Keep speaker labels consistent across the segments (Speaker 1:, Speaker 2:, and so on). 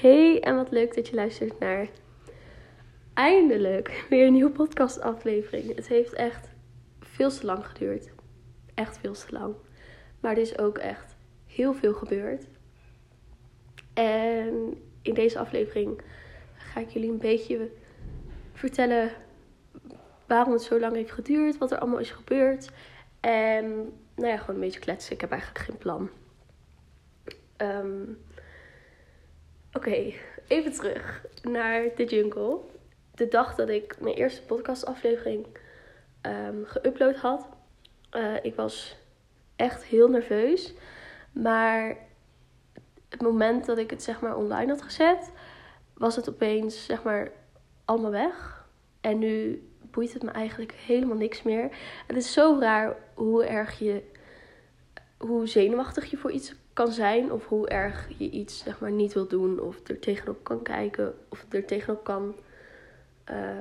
Speaker 1: Hey, en wat leuk dat je luistert naar eindelijk weer een nieuwe podcastaflevering. Het heeft echt veel te lang geduurd. Echt veel te lang. Maar er is ook echt heel veel gebeurd. En in deze aflevering ga ik jullie een beetje vertellen waarom het zo lang heeft geduurd, wat er allemaal is gebeurd. En nou ja, gewoon een beetje kletsen. Ik heb eigenlijk geen plan. Ehm, Oké, even terug naar de jungle. De dag dat ik mijn eerste podcastaflevering um, geüpload had. Uh, ik was echt heel nerveus. Maar het moment dat ik het zeg maar online had gezet, was het opeens zeg maar allemaal weg. En nu boeit het me eigenlijk helemaal niks meer. Het is zo raar hoe erg je, hoe zenuwachtig je voor iets kan zijn. Of hoe erg je iets zeg maar niet wil doen. Of er tegenop kan kijken. Of er tegenop kan uh,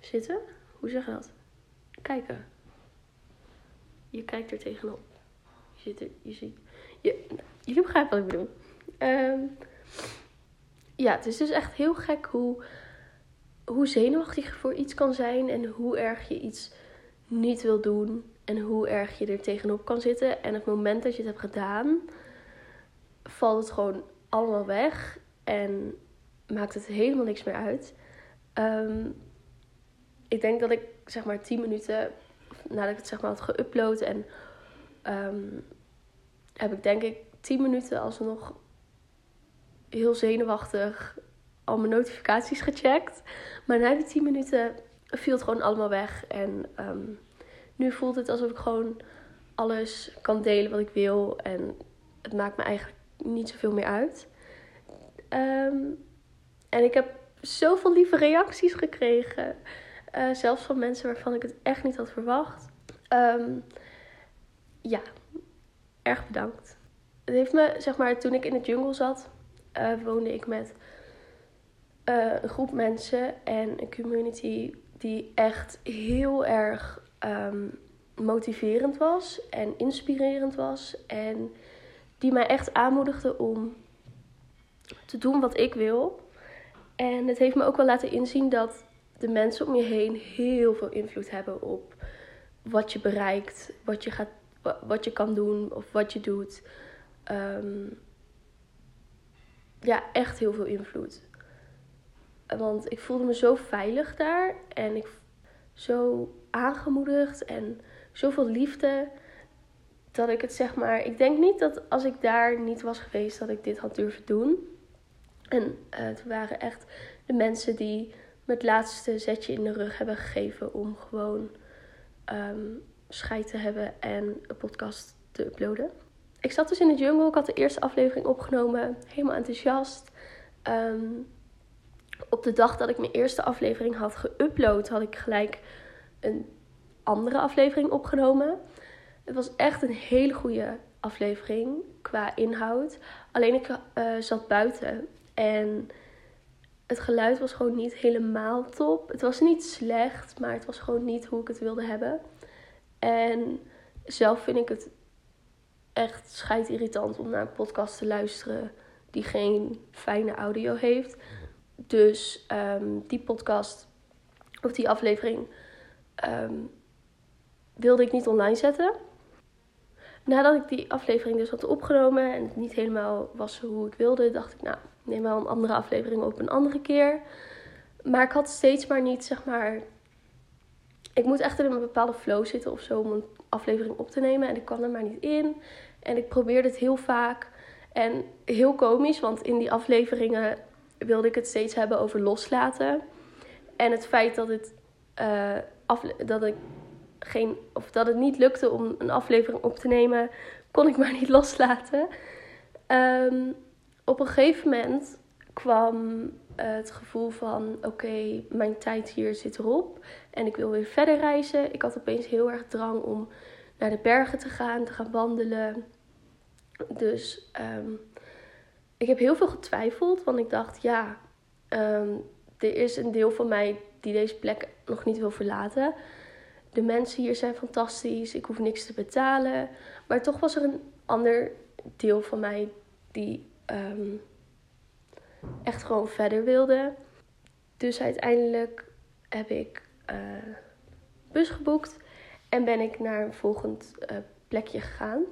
Speaker 1: zitten. Hoe zeg je dat? Kijken. Je kijkt er tegenop. Je zit er, je ziet. Je, jullie begrijpen wat ik bedoel. Um, ja, het is dus echt heel gek hoe, hoe zenuwachtig je voor iets kan zijn. En hoe erg je iets niet wil doen. En hoe erg je er tegenop kan zitten. En het moment dat je het hebt gedaan, valt het gewoon allemaal weg. En maakt het helemaal niks meer uit. Um, ik denk dat ik zeg maar 10 minuten nadat ik het zeg maar had geüpload en um, heb ik denk ik 10 minuten alsnog heel zenuwachtig al mijn notificaties gecheckt. Maar na die 10 minuten viel het gewoon allemaal weg. En um, nu voelt het alsof ik gewoon alles kan delen wat ik wil. En het maakt me eigenlijk niet zoveel meer uit. Um, en ik heb zoveel lieve reacties gekregen. Uh, zelfs van mensen waarvan ik het echt niet had verwacht. Um, ja, erg bedankt. Het heeft me, zeg maar, toen ik in de jungle zat, uh, woonde ik met uh, een groep mensen en een community die echt heel erg um, motiverend was en inspirerend was. En die mij echt aanmoedigde om te doen wat ik wil. En het heeft me ook wel laten inzien dat de mensen om je heen heel veel invloed hebben op wat je bereikt, wat je, gaat, wat je kan doen of wat je doet. Um, ja, echt heel veel invloed. Want ik voelde me zo veilig daar en ik zo aangemoedigd en zoveel liefde dat ik het zeg maar. Ik denk niet dat als ik daar niet was geweest, dat ik dit had durven doen. En uh, het waren echt de mensen die me het laatste zetje in de rug hebben gegeven om gewoon um, scheid te hebben en een podcast te uploaden. Ik zat dus in de jungle, ik had de eerste aflevering opgenomen, helemaal enthousiast. Um, op de dag dat ik mijn eerste aflevering had geüpload, had ik gelijk een andere aflevering opgenomen. Het was echt een hele goede aflevering qua inhoud. Alleen ik uh, zat buiten en het geluid was gewoon niet helemaal top. Het was niet slecht, maar het was gewoon niet hoe ik het wilde hebben. En zelf vind ik het echt schijt irritant om naar een podcast te luisteren die geen fijne audio heeft. Dus um, die podcast of die aflevering um, wilde ik niet online zetten. Nadat ik die aflevering dus had opgenomen en het niet helemaal was hoe ik wilde, dacht ik, nou, neem wel een andere aflevering op een andere keer. Maar ik had steeds maar niet, zeg maar. Ik moet echt in een bepaalde flow zitten of zo om een aflevering op te nemen. En ik kwam er maar niet in. En ik probeerde het heel vaak. En heel komisch, want in die afleveringen wilde ik het steeds hebben over loslaten. En het feit dat, het, uh, dat, ik geen, of dat het niet lukte om een aflevering op te nemen, kon ik maar niet loslaten. Um, op een gegeven moment kwam het gevoel van: oké, mijn tijd hier zit erop en ik wil weer verder reizen. Ik had opeens heel erg drang om naar de bergen te gaan, te gaan wandelen. Dus um, ik heb heel veel getwijfeld, want ik dacht: ja, um, er is een deel van mij die deze plek nog niet wil verlaten. De mensen hier zijn fantastisch, ik hoef niks te betalen. Maar toch was er een ander deel van mij die um, echt gewoon verder wilde. Dus uiteindelijk heb ik uh, bus geboekt en ben ik naar een volgend uh, plekje gegaan.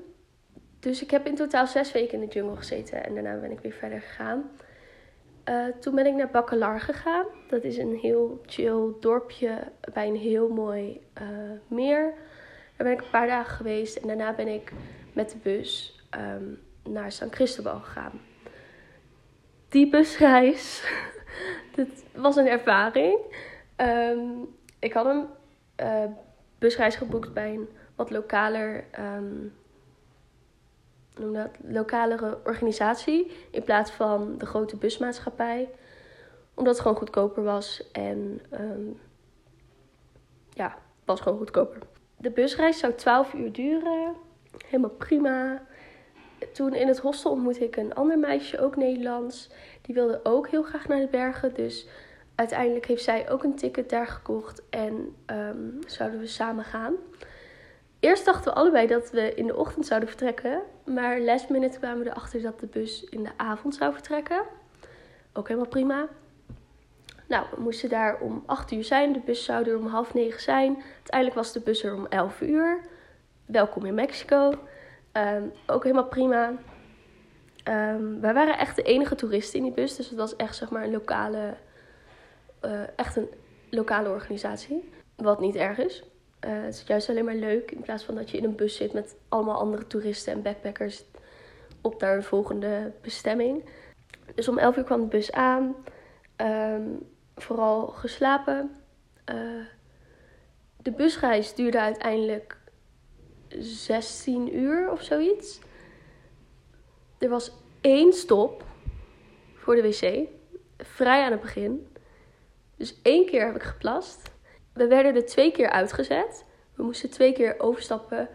Speaker 1: Dus ik heb in totaal zes weken in de jungle gezeten en daarna ben ik weer verder gegaan. Uh, toen ben ik naar Bacalar gegaan. Dat is een heel chill dorpje bij een heel mooi uh, meer. Daar ben ik een paar dagen geweest en daarna ben ik met de bus um, naar San Cristobal gegaan. Die busreis, dat was een ervaring. Um, ik had een uh, busreis geboekt bij een wat lokaler um, noem dat, lokalere organisatie in plaats van de grote busmaatschappij. Omdat het gewoon goedkoper was en um, ja, was gewoon goedkoper. De busreis zou 12 uur duren. Helemaal prima. Toen in het hostel ontmoette ik een ander meisje, ook Nederlands. Die wilde ook heel graag naar de bergen. Dus uiteindelijk heeft zij ook een ticket daar gekocht en um, zouden we samen gaan. Eerst dachten we allebei dat we in de ochtend zouden vertrekken. Maar last minute kwamen we erachter dat de bus in de avond zou vertrekken. Ook helemaal prima. Nou, we moesten daar om 8 uur zijn. De bus zou er om half negen zijn. Uiteindelijk was de bus er om 11 uur. Welkom in Mexico. Um, ook helemaal prima. Um, wij waren echt de enige toeristen in die bus. Dus het was echt zeg maar een lokale, uh, echt een lokale organisatie. Wat niet erg is. Uh, het is juist alleen maar leuk in plaats van dat je in een bus zit met allemaal andere toeristen en backpackers op naar een volgende bestemming. Dus om 11 uur kwam de bus aan. Um, vooral geslapen. Uh, de busreis duurde uiteindelijk 16 uur of zoiets. Er was één stop voor de wc. Vrij aan het begin. Dus één keer heb ik geplast. We werden er twee keer uitgezet. We moesten twee keer overstappen.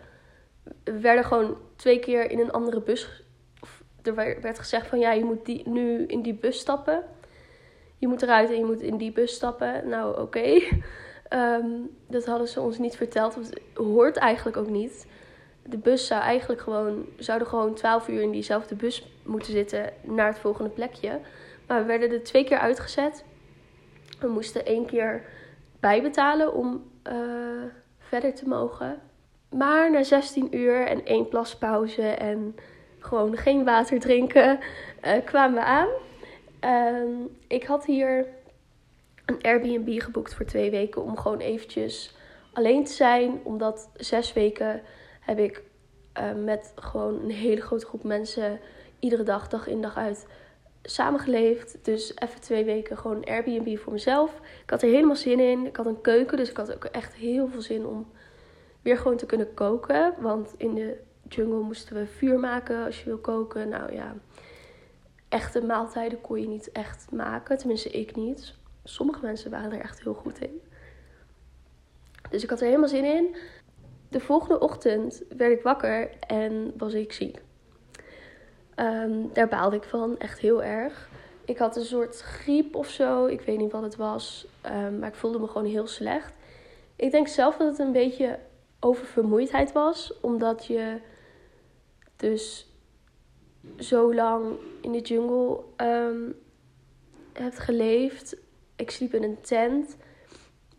Speaker 1: We werden gewoon twee keer in een andere bus. Er werd gezegd van ja, je moet die, nu in die bus stappen. Je moet eruit en je moet in die bus stappen. Nou, oké. Um, dat hadden ze ons niet verteld. Want het hoort eigenlijk ook niet. De bus zou eigenlijk gewoon, zouden gewoon 12 uur in diezelfde bus moeten zitten naar het volgende plekje. Maar we werden er twee keer uitgezet. We moesten één keer bijbetalen om uh, verder te mogen. Maar na 16 uur en één plaspauze en gewoon geen water drinken, uh, kwamen we aan. Uh, ik had hier een Airbnb geboekt voor twee weken om gewoon eventjes alleen te zijn. Omdat zes weken heb ik uh, met gewoon een hele grote groep mensen iedere dag, dag in dag uit samengeleefd. Dus even twee weken gewoon Airbnb voor mezelf. Ik had er helemaal zin in. Ik had een keuken, dus ik had ook echt heel veel zin om weer gewoon te kunnen koken. Want in de jungle moesten we vuur maken als je wil koken. Nou ja, echte maaltijden kon je niet echt maken. Tenminste, ik niet. Sommige mensen waren er echt heel goed in. Dus ik had er helemaal zin in. De volgende ochtend werd ik wakker en was ik ziek. Um, daar baalde ik van, echt heel erg. Ik had een soort griep of zo, ik weet niet wat het was, um, maar ik voelde me gewoon heel slecht. Ik denk zelf dat het een beetje oververmoeidheid was, omdat je dus zo lang in de jungle um, hebt geleefd. Ik sliep in een tent,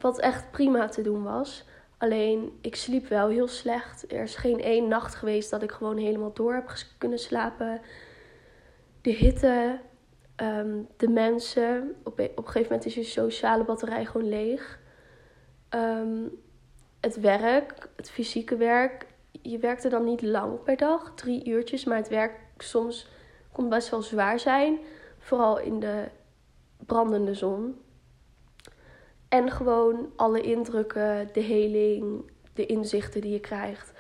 Speaker 1: wat echt prima te doen was. Alleen, ik sliep wel heel slecht. Er is geen één nacht geweest dat ik gewoon helemaal door heb kunnen slapen. De hitte, um, de mensen. Op, op een gegeven moment is je sociale batterij gewoon leeg. Um, het werk, het fysieke werk. Je werkte dan niet lang per dag, drie uurtjes. Maar het werk soms kon best wel zwaar zijn. Vooral in de brandende zon. En gewoon alle indrukken, de heling, de inzichten die je krijgt.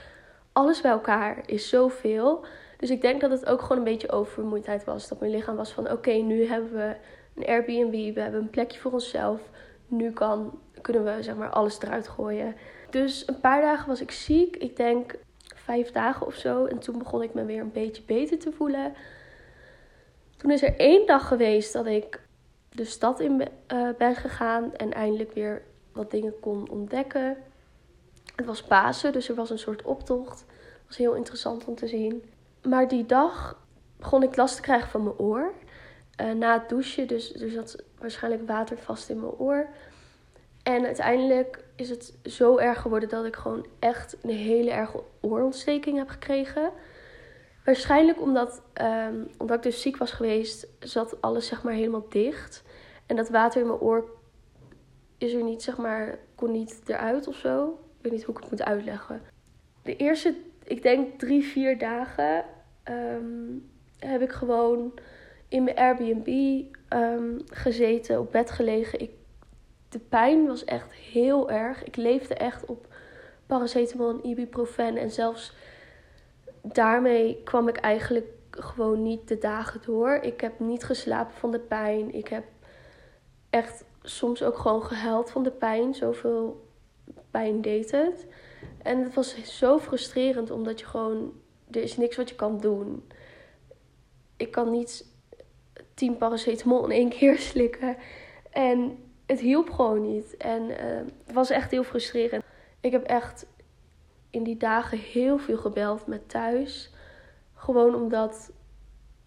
Speaker 1: Alles bij elkaar is zoveel. Dus ik denk dat het ook gewoon een beetje oververmoeidheid was. Dat mijn lichaam was van oké, nu hebben we een Airbnb, we hebben een plekje voor onszelf. Nu kan, kunnen we zeg maar alles eruit gooien. Dus een paar dagen was ik ziek. Ik denk vijf dagen of zo. En toen begon ik me weer een beetje beter te voelen. Toen is er één dag geweest dat ik de stad in uh, ben gegaan en eindelijk weer wat dingen kon ontdekken. Het was Pasen, dus er was een soort optocht. Het was heel interessant om te zien. Maar die dag begon ik last te krijgen van mijn oor. uh, na het douchen. Dus er zat waarschijnlijk water vast in mijn oor. En uiteindelijk is het zo erg geworden dat ik gewoon echt een hele erge oorontsteking heb gekregen. Waarschijnlijk omdat, um, omdat ik dus ziek was geweest, zat alles zeg maar helemaal dicht. En dat water in mijn oor is er niet, zeg maar, kon niet eruit of zo. Ik weet niet hoe ik het moet uitleggen. De eerste, ik denk drie, vier dagen um, heb ik gewoon in mijn Airbnb um, gezeten, op bed gelegen. Ik, de pijn was echt heel erg. Ik leefde echt op paracetamol en ibuprofen. En zelfs daarmee kwam ik eigenlijk gewoon niet de dagen door. Ik heb niet geslapen van de pijn. Ik heb echt soms ook gewoon gehuild van de pijn. Zoveel pijn deed het. En het was zo frustrerend omdat je gewoon. Er is niks wat je kan doen. Ik kan niet tien paracetamol in één keer slikken. En het hielp gewoon niet. En uh, het was echt heel frustrerend. Ik heb echt in die dagen heel veel gebeld met thuis. Gewoon omdat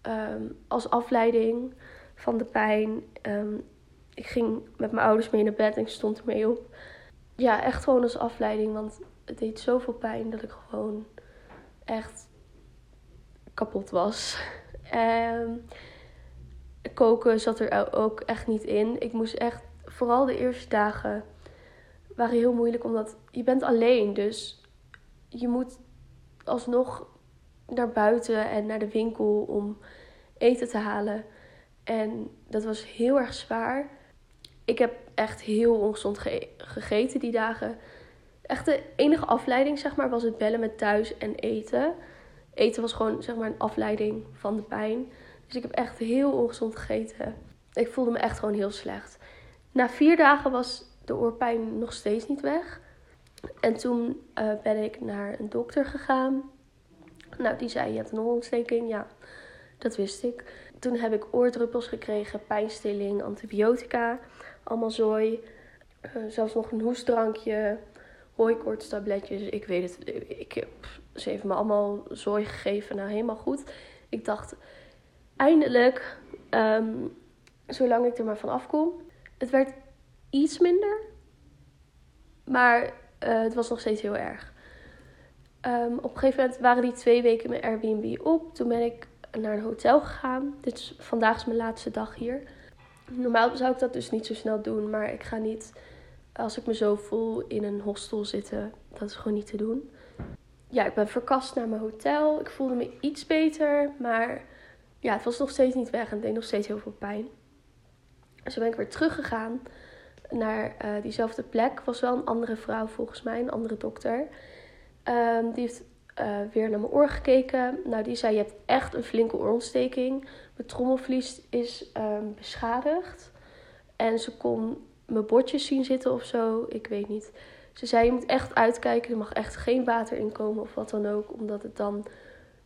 Speaker 1: um, als afleiding van de pijn. Um, ik ging met mijn ouders mee naar bed en ik stond ermee op. Ja, echt gewoon als afleiding. Want het deed zoveel pijn dat ik gewoon echt kapot was. Um, koken zat er ook echt niet in. Ik moest echt, vooral de eerste dagen waren heel moeilijk omdat je bent alleen. Dus je moet alsnog naar buiten en naar de winkel om eten te halen. En dat was heel erg zwaar. Ik heb echt heel ongezond gegeten die dagen. Echt de enige afleiding, zeg maar, was het bellen met thuis en eten. Eten was gewoon, zeg maar, een afleiding van de pijn. Dus ik heb echt heel ongezond gegeten. Ik voelde me echt gewoon heel slecht. Na vier dagen was de oorpijn nog steeds niet weg. En toen uh, ben ik naar een dokter gegaan. Nou, die zei: Je hebt een oorontsteking. Ja, dat wist ik. Toen heb ik oordruppels gekregen, pijnstilling, antibiotica, allemaal zooi. Uh, zelfs nog een hoestdrankje, hooikoortstabletjes. Ik weet het. Ik heb, ze heeft me allemaal zooi gegeven. Nou, helemaal goed. Ik dacht, eindelijk, um, zolang ik er maar van afkom. Het werd iets minder, maar uh, het was nog steeds heel erg. Um, op een gegeven moment waren die twee weken mijn Airbnb op. Toen ben ik naar een hotel gegaan. Dit is, vandaag is mijn laatste dag hier. Normaal zou ik dat dus niet zo snel doen, maar ik ga niet, als ik me zo voel, in een hostel zitten. Dat is gewoon niet te doen. Ja, ik ben verkast naar mijn hotel. Ik voelde me iets beter, maar ja, het was nog steeds niet weg en het deed nog steeds heel veel pijn. Dus toen ben ik weer teruggegaan naar uh, diezelfde plek. Was wel een andere vrouw volgens mij, een andere dokter. Um, die heeft uh, weer naar mijn oor gekeken. Nou, die zei: Je hebt echt een flinke oorontsteking. Mijn trommelvlies is um, beschadigd. En ze kon mijn botjes zien zitten of zo. Ik weet niet. Ze zei: Je moet echt uitkijken. Er mag echt geen water in komen of wat dan ook. Omdat het dan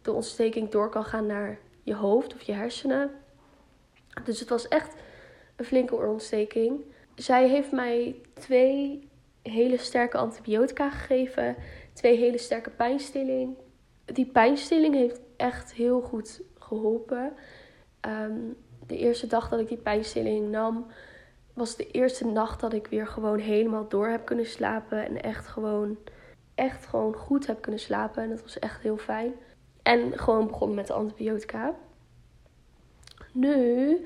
Speaker 1: de ontsteking door kan gaan naar je hoofd of je hersenen. Dus het was echt een flinke oorontsteking. Zij heeft mij twee hele sterke antibiotica gegeven, twee hele sterke pijnstilling. Die pijnstilling heeft echt heel goed geholpen. Um, de eerste dag dat ik die pijnstilling nam, was de eerste nacht dat ik weer gewoon helemaal door heb kunnen slapen. En echt gewoon, echt gewoon goed heb kunnen slapen. En dat was echt heel fijn. En gewoon begonnen met de antibiotica. Nu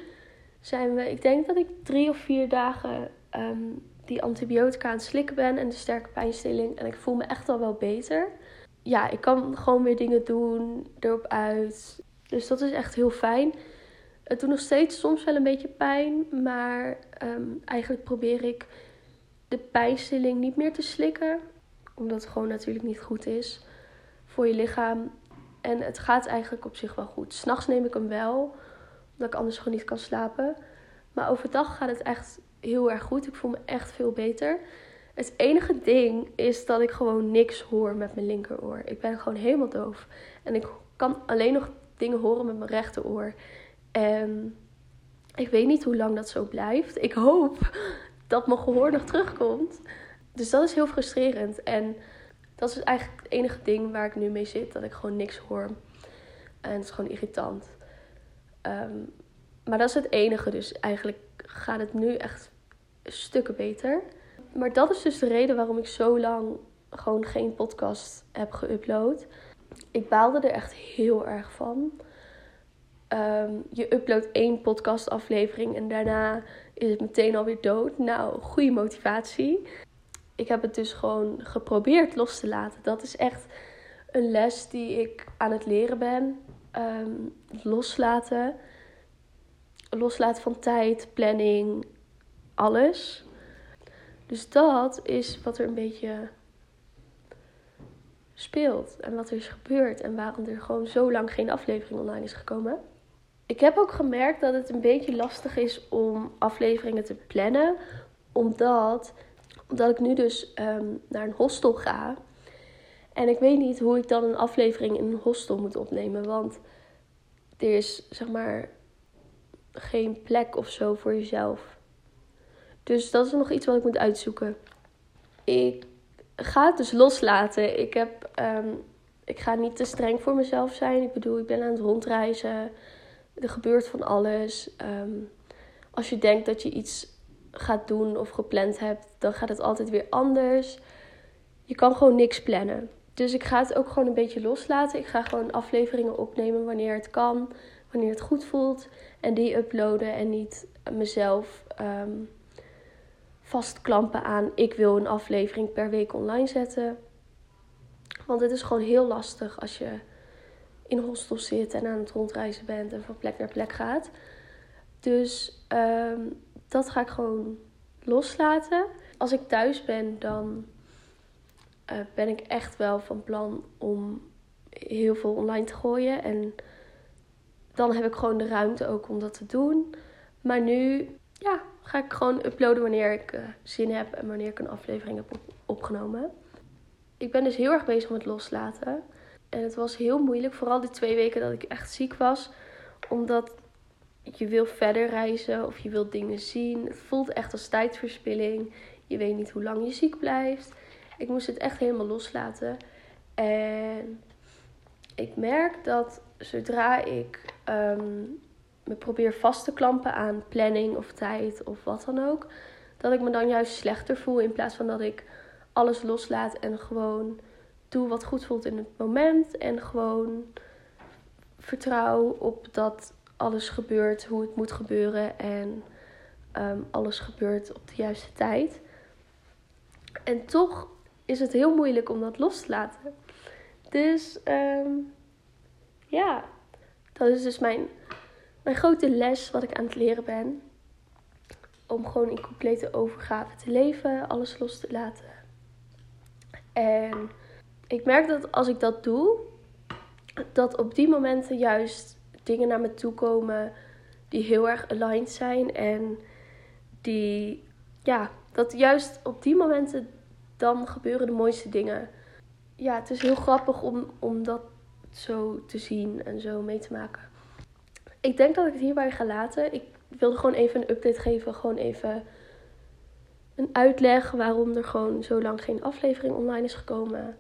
Speaker 1: zijn we, ik denk dat ik drie of vier dagen um, die antibiotica aan het slikken ben en de sterke pijnstilling. En ik voel me echt al wel beter. Ja, ik kan gewoon weer dingen doen, erop uit. Dus dat is echt heel fijn. Het doet nog steeds soms wel een beetje pijn, maar um, eigenlijk probeer ik de pijnstilling niet meer te slikken. Omdat het gewoon natuurlijk niet goed is voor je lichaam. En het gaat eigenlijk op zich wel goed. S'nachts neem ik hem wel, omdat ik anders gewoon niet kan slapen. Maar overdag gaat het echt heel erg goed. Ik voel me echt veel beter. Het enige ding is dat ik gewoon niks hoor met mijn linkeroor. Ik ben gewoon helemaal doof. En ik kan alleen nog dingen horen met mijn rechteroor. En ik weet niet hoe lang dat zo blijft. Ik hoop dat mijn gehoor nog terugkomt. Dus dat is heel frustrerend. En dat is eigenlijk het enige ding waar ik nu mee zit. Dat ik gewoon niks hoor. En het is gewoon irritant. Um, Maar dat is het enige, dus eigenlijk gaat het nu echt stukken beter. Maar dat is dus de reden waarom ik zo lang gewoon geen podcast heb geüpload. Ik baalde er echt heel erg van. Ehm, je uploadt één podcastaflevering en daarna is het meteen alweer dood. Nou, goede motivatie. Ik heb het dus gewoon geprobeerd los te laten. Dat is echt een les die ik aan het leren ben. Ehm, loslaten. Loslaten van tijd, planning, alles. Dus dat is wat er een beetje speelt en wat er is gebeurd en waarom er gewoon zo lang geen aflevering online is gekomen. Ik heb ook gemerkt dat het een beetje lastig is om afleveringen te plannen, omdat, omdat ik nu dus ehm, naar een hostel ga. En ik weet niet hoe ik dan een aflevering in een hostel moet opnemen, want er is zeg maar geen plek of zo voor jezelf. Dus dat is nog iets wat ik moet uitzoeken. Ik ga het dus loslaten. Ik, heb, ehm, ik ga niet te streng voor mezelf zijn. Ik bedoel, ik ben aan het rondreizen. Er gebeurt van alles. Ehm, als je denkt dat je iets gaat doen of gepland hebt, dan gaat het altijd weer anders. Je kan gewoon niks plannen. Dus ik ga het ook gewoon een beetje loslaten. Ik ga gewoon afleveringen opnemen wanneer het kan, wanneer het goed voelt. En die uploaden en niet mezelf um, vastklampen aan. Ik wil een aflevering per week online zetten. Want het is gewoon heel lastig als je in hostel zit en aan het rondreizen bent en van plek naar plek gaat. Dus ehm, dat ga ik gewoon loslaten. Als ik thuis ben, dan uh, ben ik echt wel van plan om heel veel online te gooien. En dan heb ik gewoon de ruimte ook om dat te doen. Maar nu, ja, ga ik gewoon uploaden wanneer ik uh, zin heb en wanneer ik een aflevering heb opgenomen. Ik ben dus heel erg bezig met loslaten. En het was heel moeilijk, vooral die twee weken dat ik echt ziek was. Omdat je wil verder reizen of je wilt dingen zien. Het voelt echt als tijdverspilling. Je weet niet hoe lang je ziek blijft. Ik moest het echt helemaal loslaten. En ik merk dat zodra ik um, me probeer vast te klampen aan planning of tijd of wat dan ook, dat ik me dan juist slechter voel in plaats van dat ik alles loslaat en gewoon doe wat goed voelt in het moment en gewoon vertrouw op dat alles gebeurt hoe het moet gebeuren en um, alles gebeurt op de juiste tijd. En toch is het heel moeilijk om dat los te laten. Dus um, ja, dat is dus mijn, mijn grote les wat ik aan het leren ben. Om gewoon in complete overgave te leven, alles los te laten. En ik merk dat als ik dat doe, dat op die momenten juist dingen naar me toe komen die heel erg aligned zijn. En die, ja, dat juist op die momenten dan gebeuren de mooiste dingen. Ja, het is heel grappig om, om dat zo te zien en zo mee te maken. Ik denk dat ik het hierbij ga laten. Ik wilde gewoon even een update geven. Gewoon even een uitleg waarom er gewoon zo lang geen aflevering online is gekomen.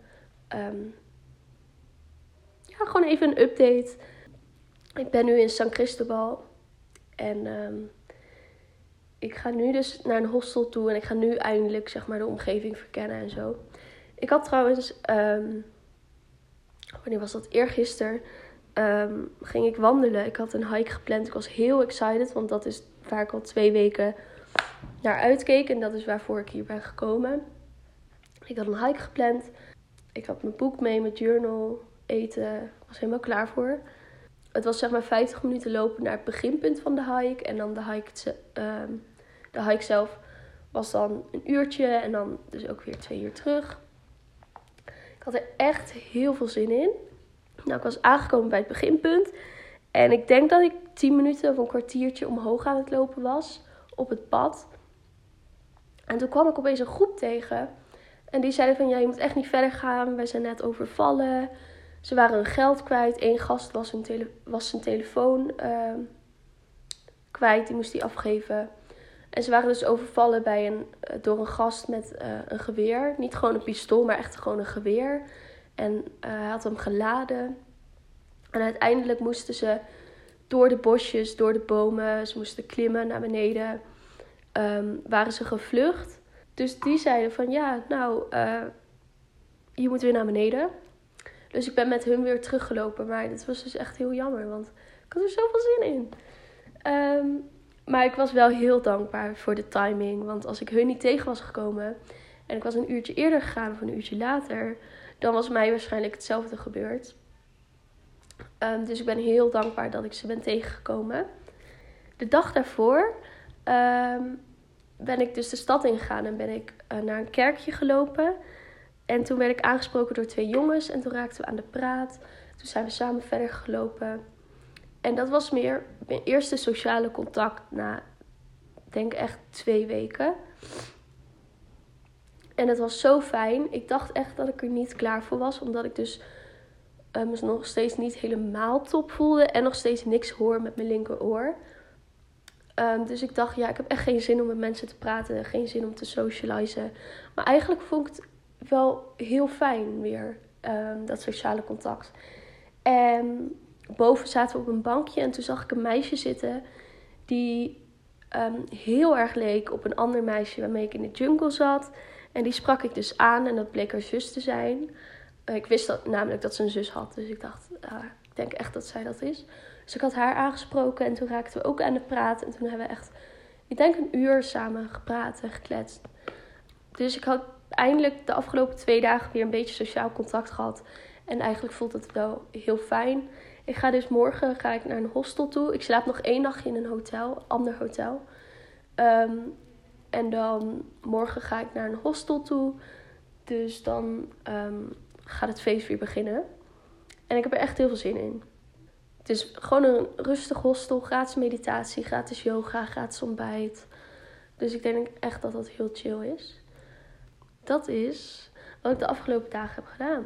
Speaker 1: Um, ja, gewoon even een update. Ik ben nu in San Cristobal. En um, ik ga nu dus naar een hostel toe. En ik ga nu eindelijk zeg maar de omgeving verkennen en zo. Ik had trouwens... Um, wanneer was dat? Eergisteren um, ging ik wandelen. Ik had een hike gepland. Ik was heel excited, want dat is waar ik al twee weken naar uitkeek. En dat is waarvoor ik hier ben gekomen. Ik had een hike gepland. Ik had mijn boek mee, mijn journal, eten. Ik was helemaal klaar voor. Het was zeg maar 50 minuten lopen naar het beginpunt van de hike. En dan de hike, um, de hike zelf was dan een uurtje. En dan dus ook weer twee uur terug. Ik had er echt heel veel zin in. Nou, ik was aangekomen bij het beginpunt. En ik denk dat ik 10 minuten of een kwartiertje omhoog aan het lopen was op het pad. En toen kwam ik opeens een groep tegen. En die zeiden van ja, je moet echt niet verder gaan. Wij zijn net overvallen. Ze waren hun geld kwijt. Eén gast was, hun tele was zijn telefoon uh, kwijt. Die moest hij afgeven. En ze waren dus overvallen bij een, eh, door een gast met uh, een geweer. Niet gewoon een pistool, maar echt gewoon een geweer. En uh, hij had hem geladen. En uiteindelijk moesten ze door de bosjes, door de bomen. Ze moesten klimmen naar beneden. Ehm, waren ze gevlucht. Dus die zeiden van ja, nou, je moet weer naar beneden. Dus ik ben met hun weer teruggelopen. Maar dat was dus echt heel jammer, want ik had er zoveel zin in. Ehm, maar ik was wel heel dankbaar voor de timing. Want als ik hun niet tegen was gekomen en ik was een uurtje eerder gegaan of een uurtje later, dan was mij waarschijnlijk hetzelfde gebeurd. Ehm, dus ik ben heel dankbaar dat ik ze ben tegengekomen. De dag daarvoor ehm, ben ik dus de stad ingegaan en ben ik uh, naar een kerkje gelopen. En toen werd ik aangesproken door twee jongens en toen raakten we aan de praat. Toen zijn we samen verder gelopen. En dat was meer mijn eerste sociale contact na, denk echt twee weken. En het was zo fijn. Ik dacht echt dat ik er niet klaar voor was, omdat ik dus um, nog steeds niet helemaal top voelde en nog steeds niks hoor met mijn linkeroor. Um, dus ik dacht, ja, ik heb echt geen zin om met mensen te praten, geen zin om te socializen. Maar eigenlijk vond ik het wel heel fijn weer, um, dat sociale contact. En boven zaten we op een bankje en toen zag ik een meisje zitten die um, heel erg leek op een ander meisje waarmee ik in de jungle zat. En die sprak ik dus aan en dat bleek haar zus te zijn. Ik wist dat, namelijk dat ze een zus had, dus ik dacht, ik denk echt dat zij dat is. Dus ik had haar aangesproken en toen raakten we ook aan de praat. En toen hebben we echt, ik denk een uur samen gepraat en gekletst. Dus ik had eindelijk de afgelopen twee dagen weer een beetje sociaal contact gehad. En eigenlijk voelt het wel heel fijn. Ik ga dus morgen ga ik naar een hostel toe. Ik slaap nog één nachtje in een hotel, ander hotel. Um, en dan morgen ga ik naar een hostel toe. Dus dan um, gaat het feest weer beginnen. En ik heb er echt heel veel zin in. Het is gewoon een rustig hostel, gratis meditatie, gratis yoga, gratis ontbijt. Dus ik denk echt dat dat heel chill is. Dat is wat ik de afgelopen dagen heb gedaan.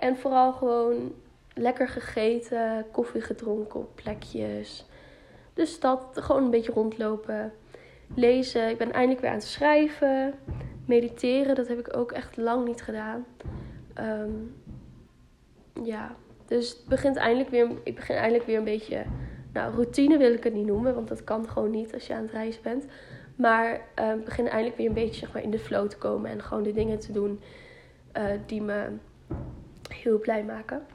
Speaker 1: En vooral gewoon lekker gegeten, koffie gedronken op plekjes. De stad, gewoon een beetje rondlopen. Lezen. Ik ben eindelijk weer aan het schrijven. Mediteren, dat heb ik ook echt lang niet gedaan. Um, ja, dus het begint eindelijk weer, ik begin eindelijk weer een beetje. Nou, routine wil ik het niet noemen, want dat kan gewoon niet als je aan het reizen bent. Maar uh, ik begin eindelijk weer een beetje zeg maar, in de flow te komen en gewoon de dingen te doen uh, die me heel blij maken.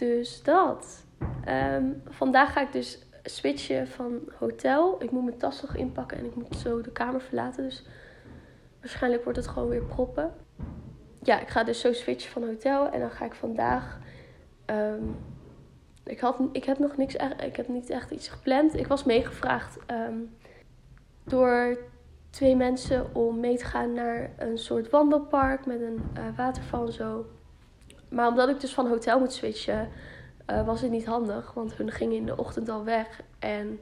Speaker 1: Dus dat. Um, vandaag ga ik dus switchen van hotel. Ik moet mijn tas nog inpakken en ik moet zo de kamer verlaten. Dus waarschijnlijk wordt het gewoon weer proppen. Ja, ik ga dus zo switchen van hotel. En dan ga ik vandaag. Um, ik, had, ik heb nog niks. Ik heb niet echt iets gepland. Ik was meegevraagd um, door twee mensen om mee te gaan naar een soort wandelpark met een uh, waterval en zo. Maar omdat ik dus van hotel moet switchen, uh, was het niet handig. Want hun gingen in de ochtend al weg. En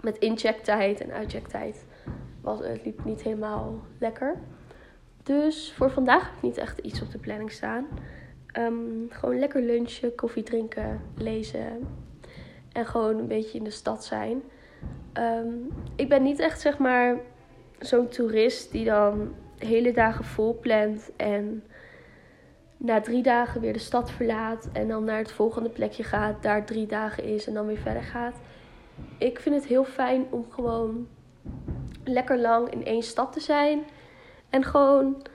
Speaker 1: met inchecktijd en uitchecktijd was het liep niet helemaal lekker. Dus voor vandaag heb ik niet echt iets op de planning staan. Um, gewoon lekker lunchen, koffie drinken, lezen. En gewoon een beetje in de stad zijn. Um, ik ben niet echt zeg maar zo'n toerist die dan hele dagen vol plant en na drie dagen weer de stad verlaat en dan naar het volgende plekje gaat, daar drie dagen is en dan weer verder gaat. Ik vind het heel fijn om gewoon lekker lang in één stad te zijn en gewoon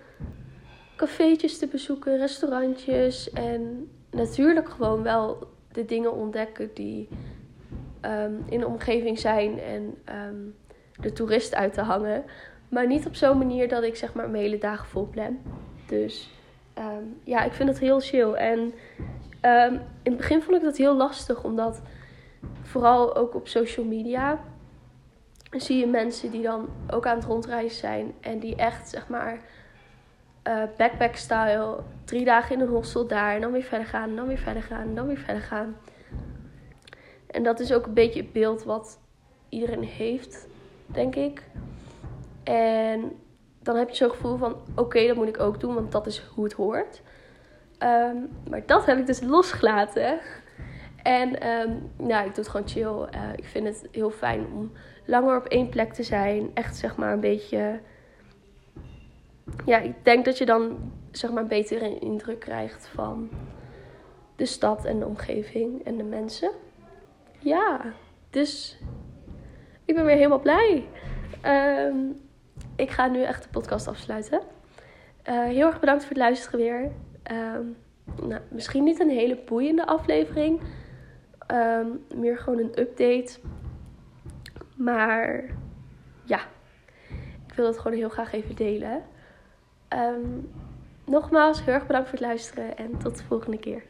Speaker 1: cafeetjes te bezoeken, restaurantjes en natuurlijk gewoon wel de dingen ontdekken die um, in de omgeving zijn en um, de toerist uit te hangen. Maar niet op zo'n manier dat ik zeg maar mijn hele dagen vol plan. Dus um, ja, ik vind het heel chill. En in het begin vond ik dat heel lastig, omdat vooral ook op social media zie je mensen die dan ook aan het rondreizen zijn en die echt zeg maar uh, backpack style drie dagen in een hostel daar en dan weer verder gaan en dan weer verder gaan en dan weer verder gaan. En dat is ook een beetje het beeld wat iedereen heeft, denk ik. En dan heb je zo'n gevoel van: oké, dat moet ik ook doen, want dat is hoe het hoort. Um, maar dat heb ik dus losgelaten. En um, nou, ik doe het gewoon chill. Uh, ik vind het heel fijn om langer op één plek te zijn. Echt zeg maar een beetje. Ja, ik denk dat je dan zeg maar een betere indruk krijgt van de stad en de omgeving en de mensen. Ja, dus ik ben weer helemaal blij. Ehm, ik ga nu echt de podcast afsluiten. Uh, heel erg bedankt voor het luisteren weer. Ehm, nou, misschien niet een hele boeiende aflevering. Ehm, meer gewoon een update. Maar ja, ik wil het gewoon heel graag even delen. nogmaals, heel erg bedankt voor het luisteren en tot de volgende keer.